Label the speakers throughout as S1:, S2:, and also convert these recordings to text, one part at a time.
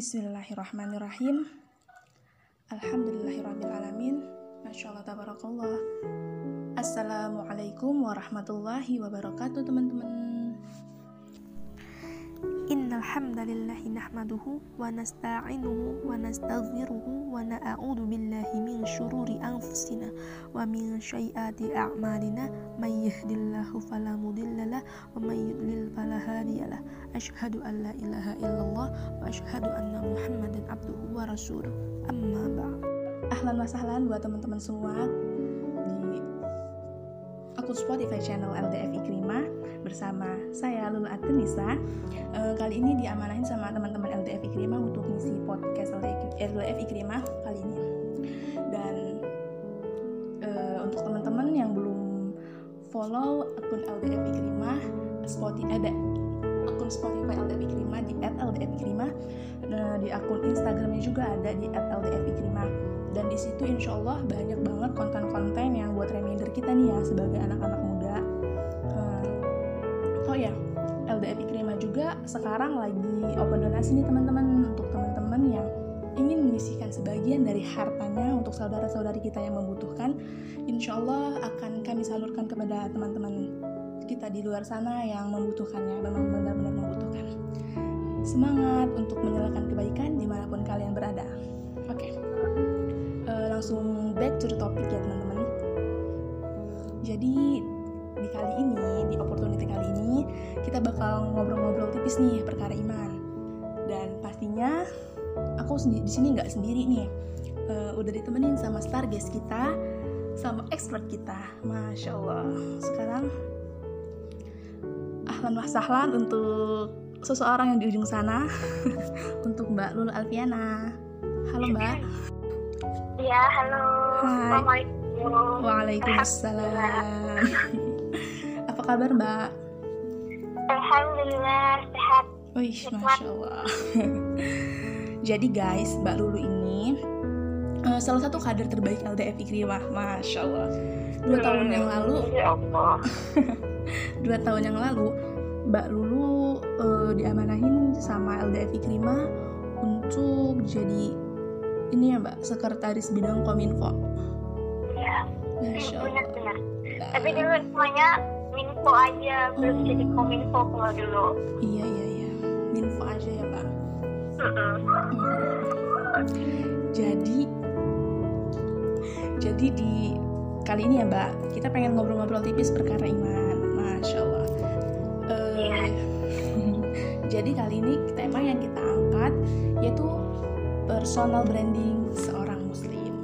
S1: Bismillahirrahmanirrahim. Alhamdulillahirrahmanirrahim. Masya Allah tabarakallah. Assalamualaikum warahmatullahi wabarakatuh teman-teman.
S2: Nahmaduhu wa nasta'inuhu wa nastaghfiruhu wa na'udzu billahi min syururi anfusina wa min syai'ati a'malina may yahdihillahu fala mudhillalah wa may yudlil fala hadiyalah asyhadu an la ilaha illallah wa asyhadu anna muhammadan abduhu wa rasuluh amma ba'd
S1: Ahlan wa sahlan buat teman-teman semua akun Spotify channel LDF Ikrimah bersama saya Lulu Atenisa. Uh, kali ini diamanahin sama teman-teman LDF Ikrimah untuk ngisi podcast LDF Ikrimah kali ini. Dan uh, untuk teman-teman yang belum follow akun LDF Ikrimah, Spotify ada akun Spotify LDF Ikrimah di @LDF Ikrimah. Nah, di akun Instagramnya juga ada di @LDF Ikrimah dan di situ insya Allah banyak banget konten-konten yang buat reminder kita nih ya sebagai anak-anak muda. Oh ya LDF Ikrimah juga sekarang lagi open donasi nih teman-teman untuk teman-teman yang ingin menyisihkan sebagian dari hartanya untuk saudara-saudari kita yang membutuhkan. Insya Allah akan kami salurkan kepada teman-teman kita di luar sana yang membutuhkannya memang benar-benar membutuhkan. Semangat untuk menyalakan kebaikan di mana pun kalian berada. uh, langsung back to the topic ya teman-teman jadi di kali ini, di opportunity kali ini, kita bakal ngobrol-ngobrol tipis nih perkara iman. Dan pastinya aku di sini nggak sendiri nih, uh, udah ditemenin sama star guest kita, sama expert kita, masya Allah. Sekarang ahlan wa sahlan untuk seseorang yang di ujung sana, untuk Mbak Lulu Alfiana. Halo Mbak.
S3: Iya, halo.
S1: Hai. Waalaikumsalam. Apa kabar Mbak?
S3: Alhamdulillah sehat.
S1: Wih, masya Allah. Jadi guys, Mbak Lulu ini uh, salah satu kader terbaik LDF Ikrimah, masya Allah. Dua hmm, tahun yang lalu,
S3: ya Allah.
S1: dua tahun yang lalu, Mbak Lulu uh, diamanahin sama LDF Ikrimah untuk jadi ini ya Mbak, sekretaris bidang kominfo.
S3: Iya.
S1: Masya
S3: benar
S1: Allah.
S3: benar.
S1: Nah,
S3: Tapi dulu semuanya minfo aja, belum
S1: Oh.
S3: jadi kominfo kalau dulu.
S1: Iya iya iya, info aja ya Mbak.
S3: Mm-mm.
S1: Jadi jadi di kali ini ya Mbak, kita pengen ngobrol-ngobrol tipis perkara iman. Masya Allah. Eh, jadi kali ini tema yang kita angkat yaitu personal branding seorang muslim.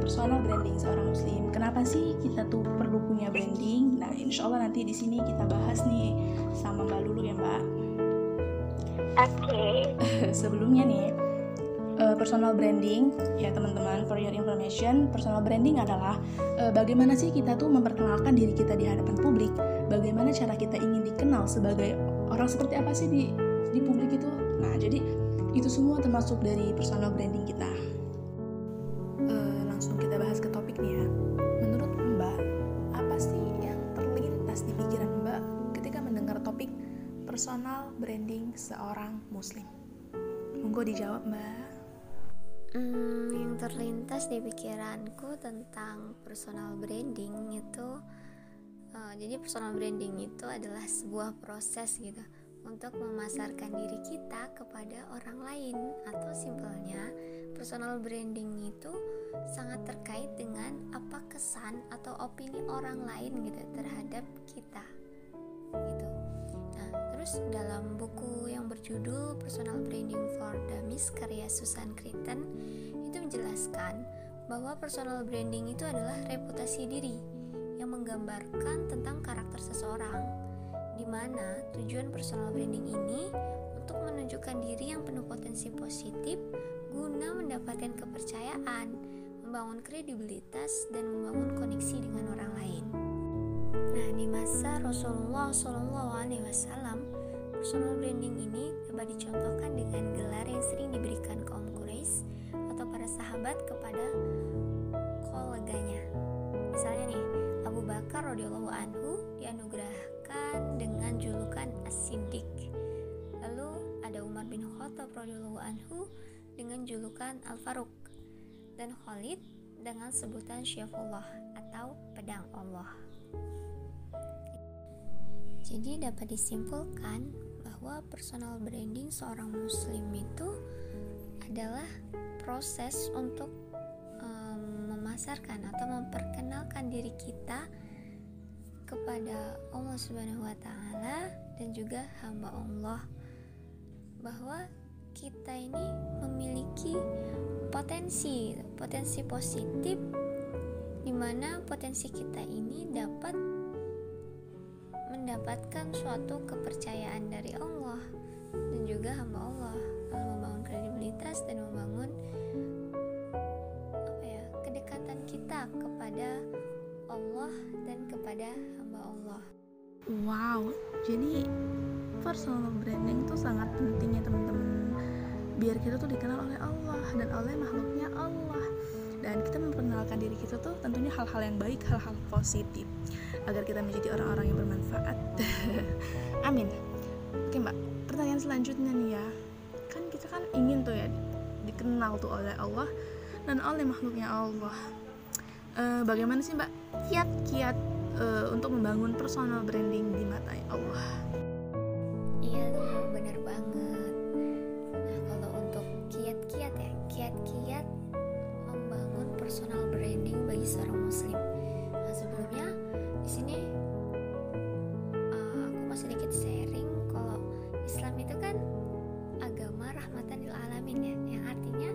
S1: Personal branding seorang muslim. Kenapa sih kita tuh perlu punya branding? Nah, insya Allah nanti di sini kita bahas nih sama Mbak Lulu ya Mbak.
S3: Oke.
S1: sebelumnya nih eh, personal branding ya teman-teman for your information personal branding adalah eh, bagaimana sih kita tuh memperkenalkan diri kita di hadapan publik bagaimana cara kita ingin dikenal sebagai orang seperti apa sih di di publik itu nah jadi itu semua termasuk dari personal branding kita. Eh, langsung kita bahas ke topik nih ya. Menurut mbak apa sih yang terlintas di pikiran mbak ketika mendengar topik personal branding seorang muslim? Monggo dijawab mbak.
S4: Hmm, yang terlintas di pikiranku tentang personal branding itu, eh, jadi personal branding itu adalah sebuah proses gitu untuk memasarkan diri kita kepada orang lain. Atau simpelnya personal branding itu sangat terkait dengan apa kesan atau opini orang lain gitu terhadap kita. Gitu. Nah, terus dalam buku yang berjudul Personal Branding for Dummies karya Susan Critton itu menjelaskan bahwa personal branding itu adalah reputasi diri yang menggambarkan tentang karakter seseorang di mana tujuan personal branding ini untuk menunjukkan diri yang penuh potensi positif guna mendapatkan kepercayaan, membangun kredibilitas dan membangun koneksi dengan orang lain. Nah, di masa Rasulullah Shallallahu Alaihi Wasallam, personal branding ini dapat dicontohkan dengan gelar yang sering diberikan kaum Quraisy atau para sahabat kepada koleganya. Misalnya nih, Abu Bakar radhiyallahu anhu dianugerahkan dengan julukan As-Siddiq. Khattab radhiyallahu anhu dengan julukan Al-Faruq dan Khalid dengan sebutan Syafullah atau pedang Allah. Jadi dapat disimpulkan bahwa personal branding seorang muslim itu adalah proses untuk um, memasarkan atau memperkenalkan diri kita kepada Allah Subhanahu wa taala dan juga hamba Allah bahwa kita ini memiliki potensi potensi positif di mana potensi kita ini dapat mendapatkan suatu kepercayaan dari Allah dan juga hamba Allah. Lalu membangun kredibilitas dan membangun apa ya kedekatan kita kepada Allah dan kepada hamba Allah
S1: Wow, jadi personal branding tuh sangat penting ya teman-teman. Biar kita tuh dikenal oleh Allah dan oleh makhluknya Allah. Dan kita memperkenalkan diri kita tuh tentunya hal-hal yang baik, hal-hal positif agar kita menjadi orang-orang yang bermanfaat. Amin. Oke mbak, pertanyaan selanjutnya nih ya. Kan kita kan ingin tuh ya dikenal tuh oleh Allah dan oleh makhluknya Allah. Eh, bagaimana sih mbak kiat-kiat eh, untuk membangun personal branding di mata Allah?
S4: Iya tuh bener banget. Nah kalau untuk kiat-kiat ya, kiat-kiat membangun personal branding bagi seorang muslim. Nah sebelumnya di sini uh, aku mau sedikit sharing kalau Islam itu kan agama rahmatan lil alamin ya, yang artinya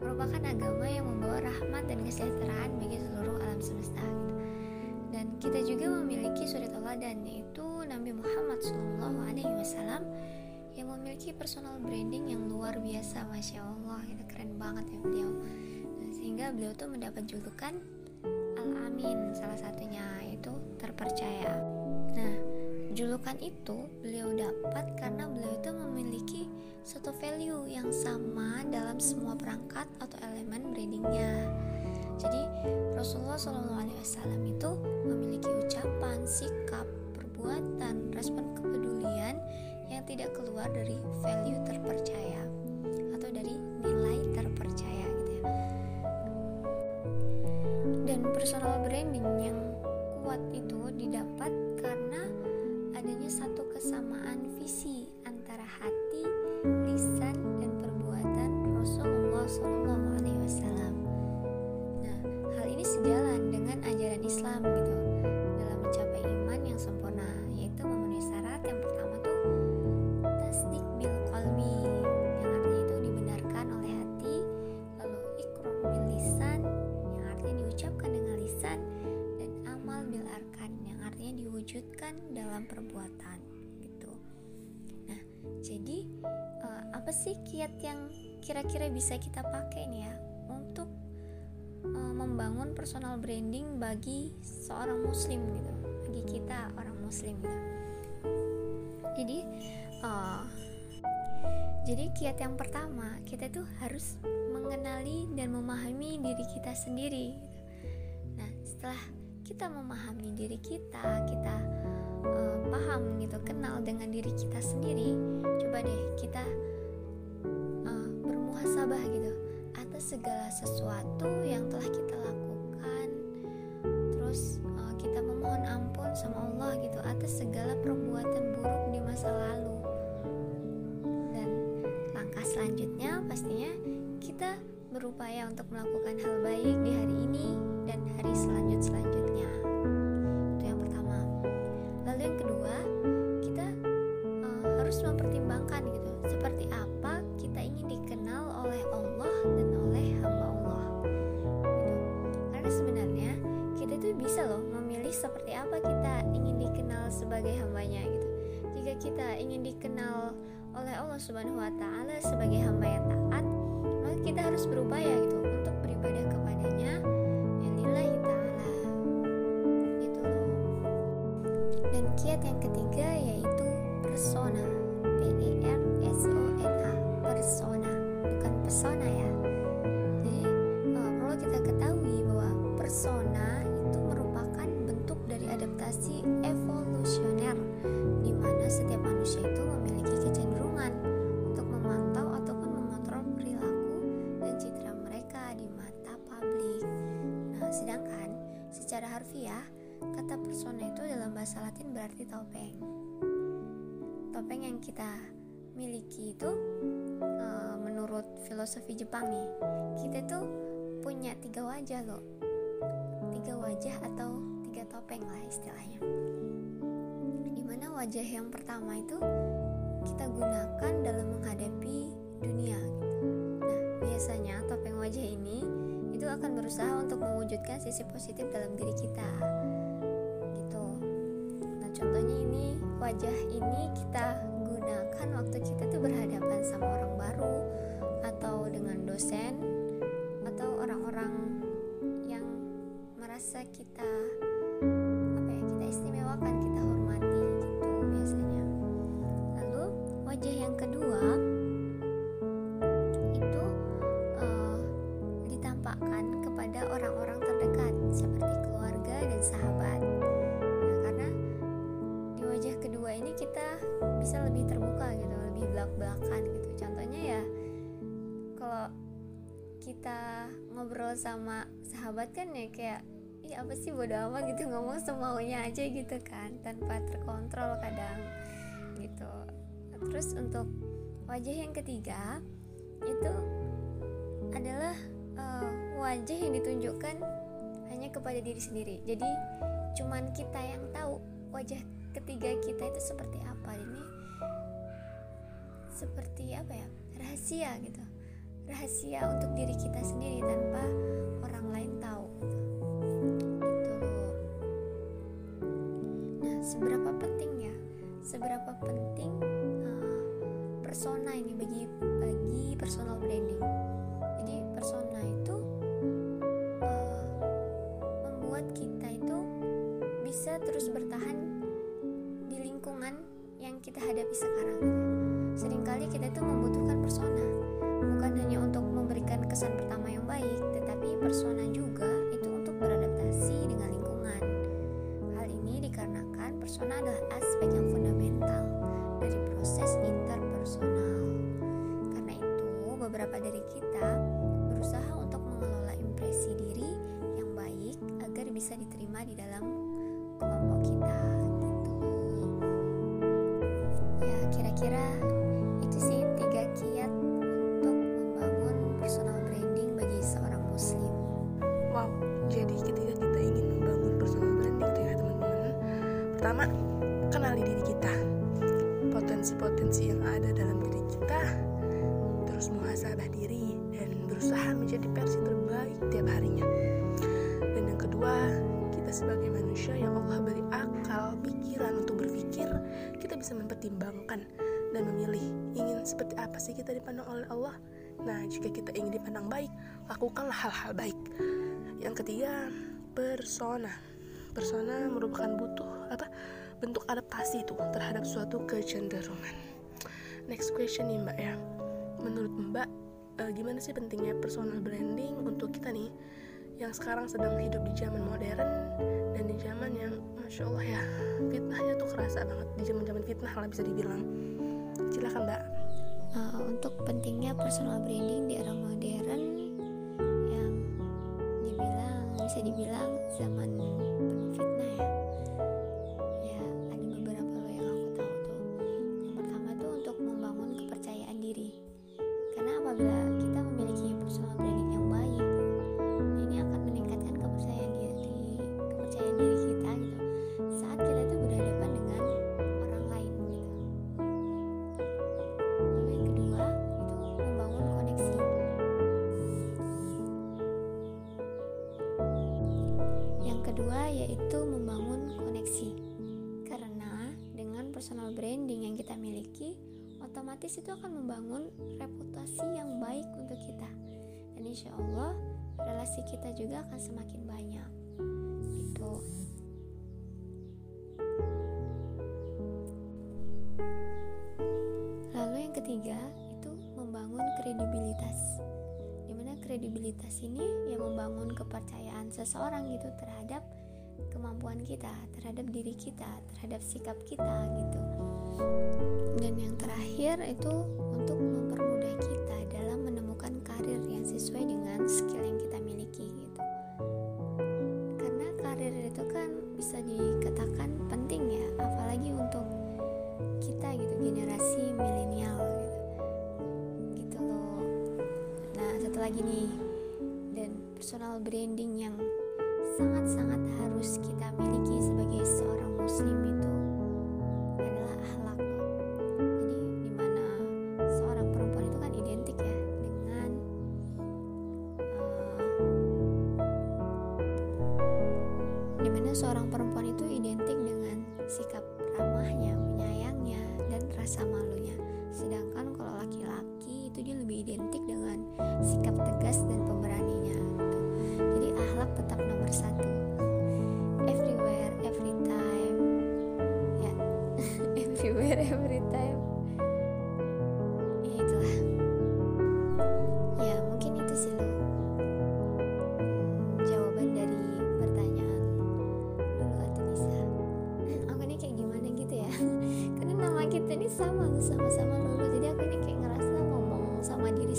S4: merupakan agama yang membawa rahmat dan kesejahteraan bagi seluruh alam semesta. Dan kita juga memiliki suri teladan yaitu Nabi Muhammad SAW yang memiliki personal branding yang luar biasa, masya Allah, itu keren banget ya beliau. Sehingga beliau tuh mendapat julukan Al Amin, salah satunya itu terpercaya. Nah, julukan itu beliau dapat karena beliau itu memiliki satu value yang sama dalam semua perangkat atau elemen brandingnya. Jadi Rasulullah SAW itu memiliki ucapan, sikap, perbuatan, respon kepedulian yang tidak keluar dari value terpercaya atau dari nilai terpercaya gitu ya. Dan personal branding yang kuat itu kesamaan visi antara hati, lisan, dan perbuatan Rasulullah SAW. Nah, hal ini sejalan dengan ajaran Islam gitu dalam mencapai iman yang sempurna, yaitu memenuhi syarat yang pertama tuh tasdik bil qalbi, yang artinya itu dibenarkan oleh hati, lalu ikrar bil lisan, yang artinya diucapkan dengan lisan, dan amal bil arkan, yang artinya diwujudkan dalam perbuatan jadi eh, apa sih kiat yang kira-kira bisa kita pakai nih ya untuk uh, membangun personal branding bagi seorang muslim gitu bagi kita orang muslim gitu. Jadi uh, jadi kiat yang pertama kita tuh harus mengenali dan memahami diri kita sendiri. Nah setelah kita memahami diri kita kita uh, paham gitu kenal dengan diri kita sendiri coba deh kita uh, bermuhasabah gitu atas segala sesuatu yang telah kita lakukan. Terus uh, kita memohon ampun sama Allah gitu atas segala perbuatan buruk di masa lalu. Dan langkah selanjutnya pastinya kita berupaya untuk melakukan hal baik di hari ini dan hari selanjut selanjutnya harus mempertimbangkan gitu. Seperti apa kita ingin dikenal oleh Allah dan oleh hamba Allah gitu. Karena sebenarnya kita tuh bisa loh memilih seperti apa kita ingin dikenal sebagai hambanya gitu. Jika kita ingin dikenal oleh Allah Subhanahu wa taala sebagai hamba yang taat maka kita harus berupaya gitu berarti topeng. Topeng yang kita miliki itu e, menurut filosofi Jepang nih kita tuh punya tiga wajah loh. Tiga wajah atau tiga topeng lah istilahnya. Di mana wajah yang pertama itu kita gunakan dalam menghadapi dunia. Nah biasanya topeng wajah ini itu akan berusaha untuk mewujudkan sisi positif dalam diri kita wajah ini kita gunakan waktu kita tuh berhadapan sama orang baru atau dengan dosen atau orang-orang yang merasa kita apa ya kita istimewakan kita hormati ngobrol sama sahabat kan ya kayak ih apa sih bodo amat gitu ngomong semaunya aja gitu kan tanpa terkontrol kadang gitu. Terus untuk wajah yang ketiga itu adalah eh, wajah yang ditunjukkan hanya kepada diri sendiri. Jadi cuman kita yang tahu wajah ketiga kita itu seperti apa. Ini seperti apa ya? Rahasia gitu rahasia untuk diri kita sendiri tanpa orang lain tahu. Gitu. Nah seberapa penting ya seberapa penting uh, persona ini bagi bagi personal branding? Jadi persona itu uh, membuat kita itu bisa terus bertahan di lingkungan yang kita hadapi sekarang. Seringkali kita tuh membutuhkan persona bukan hanya untuk memberikan kesan pertama yang baik, tetapi persona juga itu untuk beradaptasi dengan lingkungan. Hal ini dikarenakan persona adalah aspek yang fundamental dari proses interpersonal. Karena itu, beberapa dari kita berusaha untuk mengelola impresi diri yang baik agar bisa diterima di dalam
S2: Pertama, kenali diri kita Potensi-potensi yang ada dalam diri kita Terus muhasabah diri Dan berusaha menjadi versi terbaik tiap harinya Dan yang kedua, kita sebagai manusia yang Allah beri akal, pikiran untuk berpikir Kita bisa mempertimbangkan dan memilih ingin seperti apa sih kita dipandang oleh Allah Nah, jika kita ingin dipandang baik, lakukanlah hal-hal baik. Yang ketiga, persona. Persona merupakan butuh apa? bentuk adaptasi itu terhadap suatu kecenderungan. Next question nih Mbak ya. Menurut Mbak, eh, gimana sih pentingnya personal branding untuk kita nih yang sekarang sedang hidup di zaman modern dan di zaman yang masya Allah ya fitnahnya tuh kerasa banget di zaman zaman fitnah lah bisa dibilang. Silakan Mbak.
S4: Uh, untuk pentingnya personal branding di era modern yang dibilang bisa dibilang zaman otomatis itu akan membangun reputasi yang baik untuk kita. Dan insya Allah relasi kita juga akan semakin banyak. Gitu. Lalu yang ketiga itu membangun kredibilitas. Di mana kredibilitas ini yang membangun kepercayaan seseorang gitu terhadap kemampuan kita, terhadap diri kita, terhadap sikap kita gitu dan yang terakhir itu untuk mempermudah kita dalam menemukan karir yang sesuai dengan skill yang kita miliki gitu. Karena karir itu kan bisa dikatakan penting ya apalagi untuk kita gitu generasi milenial gitu gitu loh. Nah satu lagi nih dan personal branding yang sangat-sangat harus kita miliki sebagai seorang muslim itu di mana seorang perempuan itu identik dengan sikap ramahnya menyayangnya dan rasa malunya sedangkan kalau laki-laki itu dia lebih identik dengan sikap tegas dan pemberaninya gitu. jadi akhlak tetap nomor satu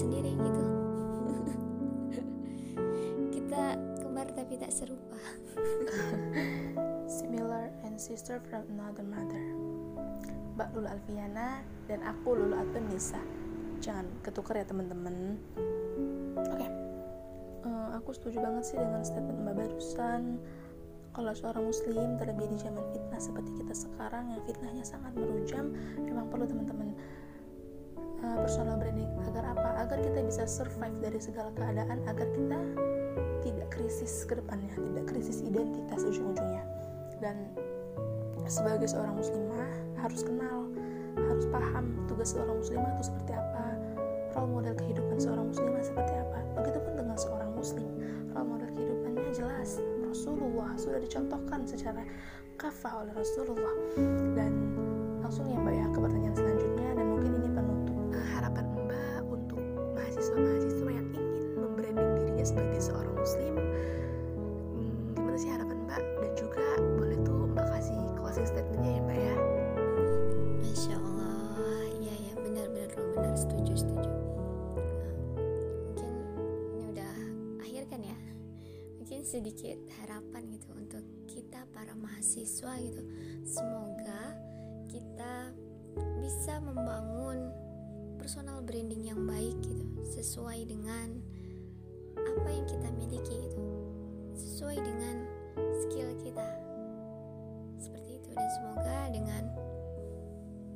S4: sendiri gitu kita kembar tapi tak serupa
S2: Similar and sister from another mother. Mbak Lulu Alfiana dan aku Lulu Atun Nisa. Jangan ketukar ya teman-teman. Oke. Eh, aku setuju banget sih dengan statement Mbak barusan. Kalau seorang muslim terlebih di zaman fitnah seperti kita sekarang yang fitnahnya sangat merujam, memang perlu teman-teman eh, personal branding agar apa? Agar kita bisa survive dari segala keadaan, agar kita tidak krisis ke depannya, tidak krisis identitas ujung-ujungnya. Dan sebagai seorang muslimah harus kenal, harus paham tugas seorang muslimah itu seperti apa, role model kehidupan seorang muslimah seperti apa. Begitupun dengan seorang muslim, role model kehidupannya jelas. Rasulullah sudah dicontohkan secara kafah oleh Rasulullah. Dan langsung ya Mbak ya ke pertanyaan selanjutnya dan mungkin ini penutup
S4: sedikit harapan gitu untuk kita para mahasiswa gitu. Semoga kita bisa membangun personal branding yang baik gitu Sesuai dengan apa yang kita miliki itu Sesuai dengan skill kita. Seperti itu dan semoga dengan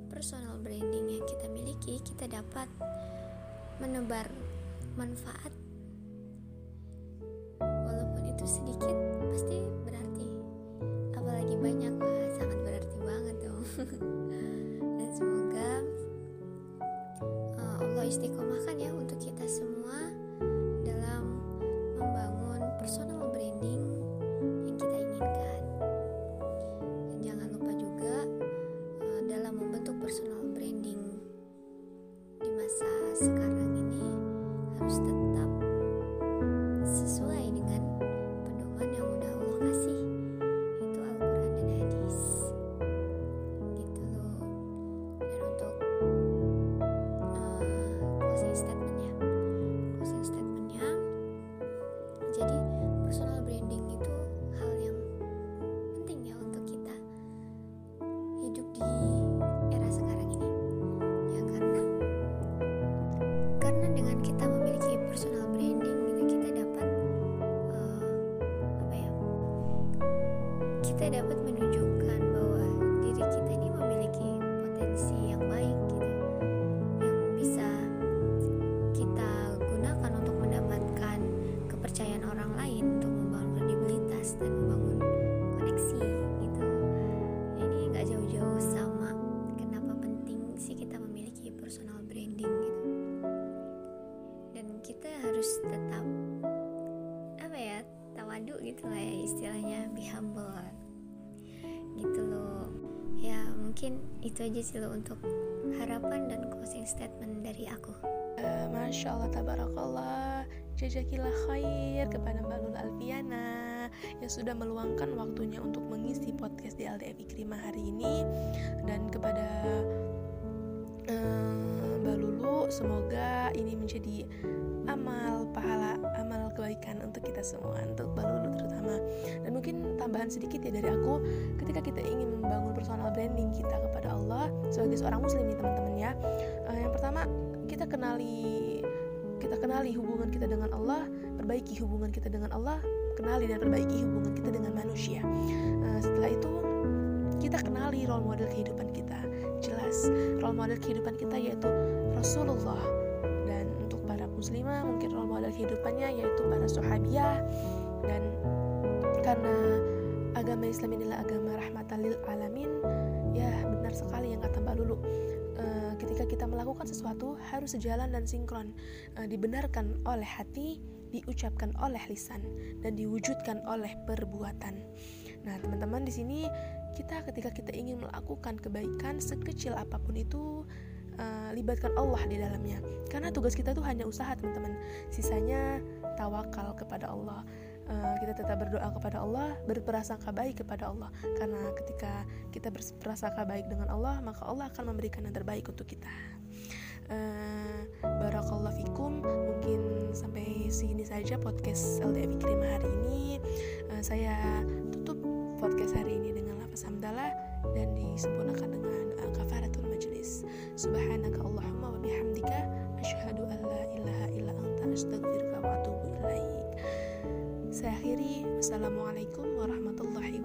S4: personal branding yang kita miliki kita dapat menebar manfaat uh, kita dapat menunjukkan mungkin itu aja sih lo untuk harapan dan closing statement dari aku.
S2: Eh, Masya Allah, tabarakallah. Jazakillah khair kepada Mbak Lul Alfiana Yang sudah meluangkan waktunya untuk mengisi podcast di LDF Ikrimah hari ini. Dan kepada eh, Semoga ini menjadi amal pahala Amal kebaikan untuk kita semua Untuk Mbak Lulu terutama. Dan mungkin tambahan sedikit ya dari aku Ketika kita ingin membangun personal branding kita kepada Allah Sebagai seorang muslim nih teman-teman ya Eh, Yang pertama kita kenali kita kenali hubungan kita dengan Allah perbaiki hubungan kita dengan Allah kenali dan perbaiki hubungan kita dengan manusia. Uh, setelah itu kita kenali role model kehidupan kita jelas role model kehidupan kita yaitu Rasulullah. Dan untuk para muslimah mungkin role model kehidupannya yaitu para sahabiah dan karena agama Islam inilah agama rahmatan lil alamin ya benar sekali yang kata Mbak Lulu. Uh, ketika kita melakukan sesuatu harus sejalan dan sinkron. Uh, dibenarkan oleh hati diucapkan oleh lisan dan diwujudkan oleh perbuatan. Nah teman-teman di sini kita ketika kita ingin melakukan kebaikan sekecil apa pun itu uh, libatkan Allah di dalamnya. Karena tugas kita tuh hanya usaha teman-teman. Sisanya tawakal kepada Allah. Uh, kita tetap berdoa kepada Allah berprasangka baik kepada Allah. Karena ketika kita berprasangka baik dengan Allah maka Allah akan memberikan yang terbaik untuk kita. Uh, barakallah fikum. Mungkin sampai sini saja podcast LDF Kirim hari ini. Uh, saya tutup podcast hari ini lafaz hamdalah dan disempurnakan dengan doa kafaratul majlis. Subhanaka allahumma wa bihamdika asyhadu an la ilaha illa anta astaghfiruka wa atubu ilaik. Saya akhiri. Wassalamualaikum warahmatullahi